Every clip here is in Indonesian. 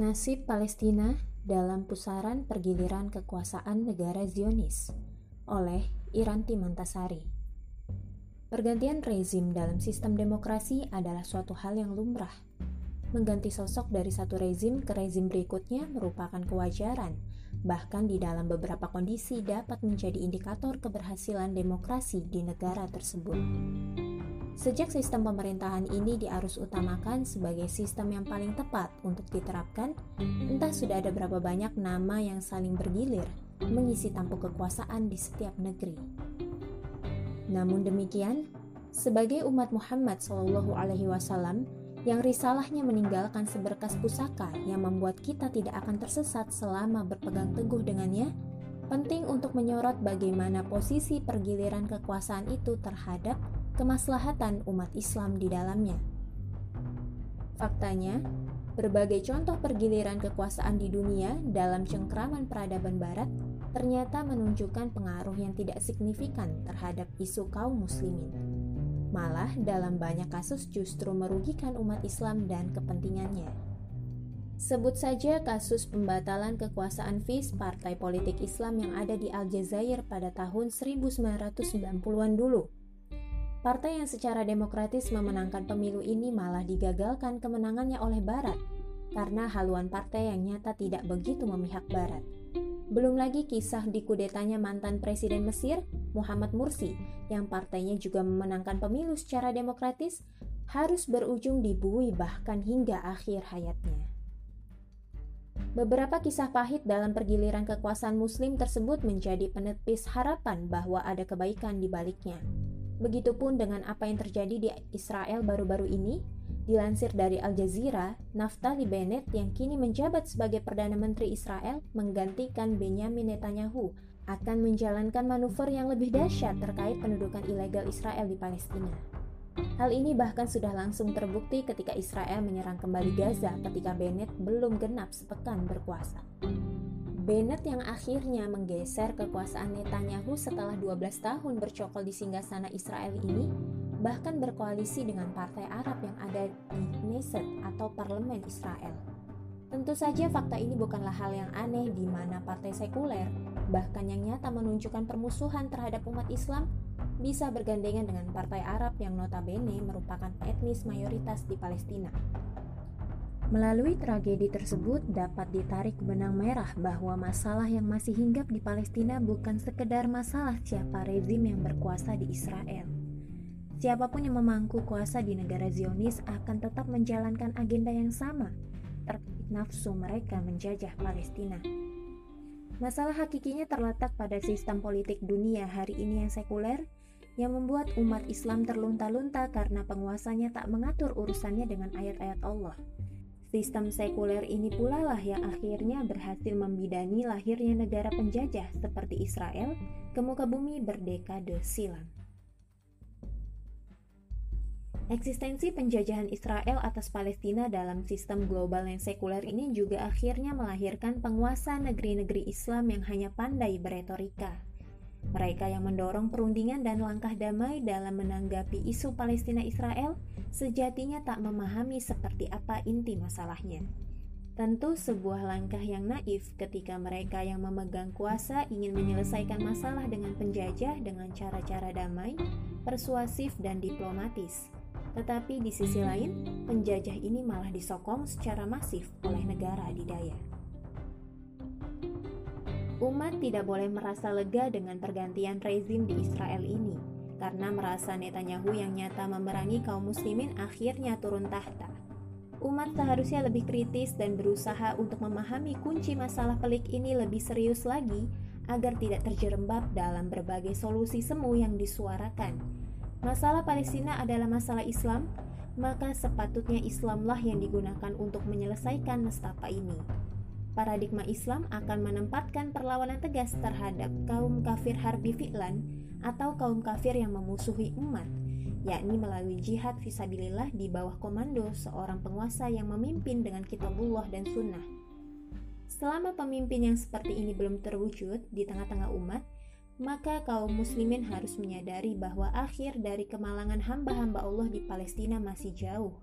Nasib Palestina dalam pusaran pergiliran kekuasaan negara Zionis oleh Iranti Mantasari. Pergantian rezim dalam sistem demokrasi adalah suatu hal yang lumrah. Mengganti sosok dari satu rezim ke rezim berikutnya merupakan kewajaran, bahkan di dalam beberapa kondisi dapat menjadi indikator keberhasilan demokrasi di negara tersebut. Sejak sistem pemerintahan ini diarus utamakan sebagai sistem yang paling tepat untuk diterapkan, entah sudah ada berapa banyak nama yang saling bergilir mengisi tampuk kekuasaan di setiap negeri. Namun demikian, sebagai umat Muhammad Shallallahu Alaihi Wasallam yang risalahnya meninggalkan seberkas pusaka yang membuat kita tidak akan tersesat selama berpegang teguh dengannya, penting untuk menyorot bagaimana posisi pergiliran kekuasaan itu terhadap kemaslahatan umat Islam di dalamnya. Faktanya, berbagai contoh pergiliran kekuasaan di dunia dalam cengkraman peradaban barat ternyata menunjukkan pengaruh yang tidak signifikan terhadap isu kaum muslimin. Malah dalam banyak kasus justru merugikan umat Islam dan kepentingannya. Sebut saja kasus pembatalan kekuasaan FIS partai politik Islam yang ada di Aljazair pada tahun 1990-an dulu Partai yang secara demokratis memenangkan pemilu ini malah digagalkan kemenangannya oleh Barat karena haluan partai yang nyata tidak begitu memihak Barat. Belum lagi kisah di kudetanya mantan Presiden Mesir, Muhammad Mursi, yang partainya juga memenangkan pemilu secara demokratis, harus berujung dibui bahkan hingga akhir hayatnya. Beberapa kisah pahit dalam pergiliran kekuasaan Muslim tersebut menjadi penepis harapan bahwa ada kebaikan di baliknya. Begitupun dengan apa yang terjadi di Israel baru-baru ini, dilansir dari Al Jazeera, Naftali Bennett yang kini menjabat sebagai Perdana Menteri Israel menggantikan Benjamin Netanyahu akan menjalankan manuver yang lebih dahsyat terkait pendudukan ilegal Israel di Palestina. Hal ini bahkan sudah langsung terbukti ketika Israel menyerang kembali Gaza ketika Bennett belum genap sepekan berkuasa. Bennett yang akhirnya menggeser kekuasaan Netanyahu setelah 12 tahun bercokol di singgasana Israel ini bahkan berkoalisi dengan partai Arab yang ada di Knesset atau parlemen Israel. Tentu saja fakta ini bukanlah hal yang aneh di mana partai sekuler, bahkan yang nyata menunjukkan permusuhan terhadap umat Islam, bisa bergandengan dengan partai Arab yang notabene merupakan etnis mayoritas di Palestina. Melalui tragedi tersebut dapat ditarik benang merah bahwa masalah yang masih hinggap di Palestina bukan sekedar masalah siapa rezim yang berkuasa di Israel. Siapa pun yang memangku kuasa di negara Zionis akan tetap menjalankan agenda yang sama, terkait nafsu mereka menjajah Palestina. Masalah hakikinya terletak pada sistem politik dunia hari ini yang sekuler, yang membuat umat Islam terlunta-lunta karena penguasanya tak mengatur urusannya dengan ayat-ayat Allah Sistem sekuler ini pula lah yang akhirnya berhasil membidani lahirnya negara penjajah seperti Israel ke muka bumi berdekade silam. Eksistensi penjajahan Israel atas Palestina dalam sistem global yang sekuler ini juga akhirnya melahirkan penguasa negeri-negeri Islam yang hanya pandai beretorika. Mereka yang mendorong perundingan dan langkah damai dalam menanggapi isu Palestina-Israel sejatinya tak memahami seperti apa inti masalahnya. Tentu sebuah langkah yang naif ketika mereka yang memegang kuasa ingin menyelesaikan masalah dengan penjajah dengan cara-cara damai, persuasif, dan diplomatis. Tetapi di sisi lain, penjajah ini malah disokong secara masif oleh negara adidaya. Umat tidak boleh merasa lega dengan pergantian rezim di Israel ini, karena merasa Netanyahu yang nyata memerangi kaum muslimin akhirnya turun tahta. Umat seharusnya lebih kritis dan berusaha untuk memahami kunci masalah pelik ini lebih serius lagi agar tidak terjerembab dalam berbagai solusi semu yang disuarakan. Masalah Palestina adalah masalah Islam, maka sepatutnya Islamlah yang digunakan untuk menyelesaikan nestapa ini paradigma Islam akan menempatkan perlawanan tegas terhadap kaum kafir harbi fi'lan atau kaum kafir yang memusuhi umat, yakni melalui jihad visabilillah di bawah komando seorang penguasa yang memimpin dengan kitabullah dan sunnah. Selama pemimpin yang seperti ini belum terwujud di tengah-tengah umat, maka kaum muslimin harus menyadari bahwa akhir dari kemalangan hamba-hamba Allah di Palestina masih jauh.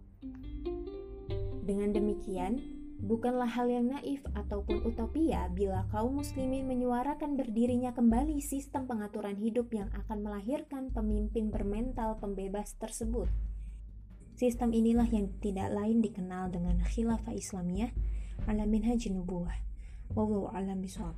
Dengan demikian, Bukanlah hal yang naif ataupun utopia bila kaum muslimin menyuarakan berdirinya kembali sistem pengaturan hidup yang akan melahirkan pemimpin bermental pembebas tersebut. Sistem inilah yang tidak lain dikenal dengan khilafah Islamiyah ala minhaj nubuwah. Wallahu alam bisawab.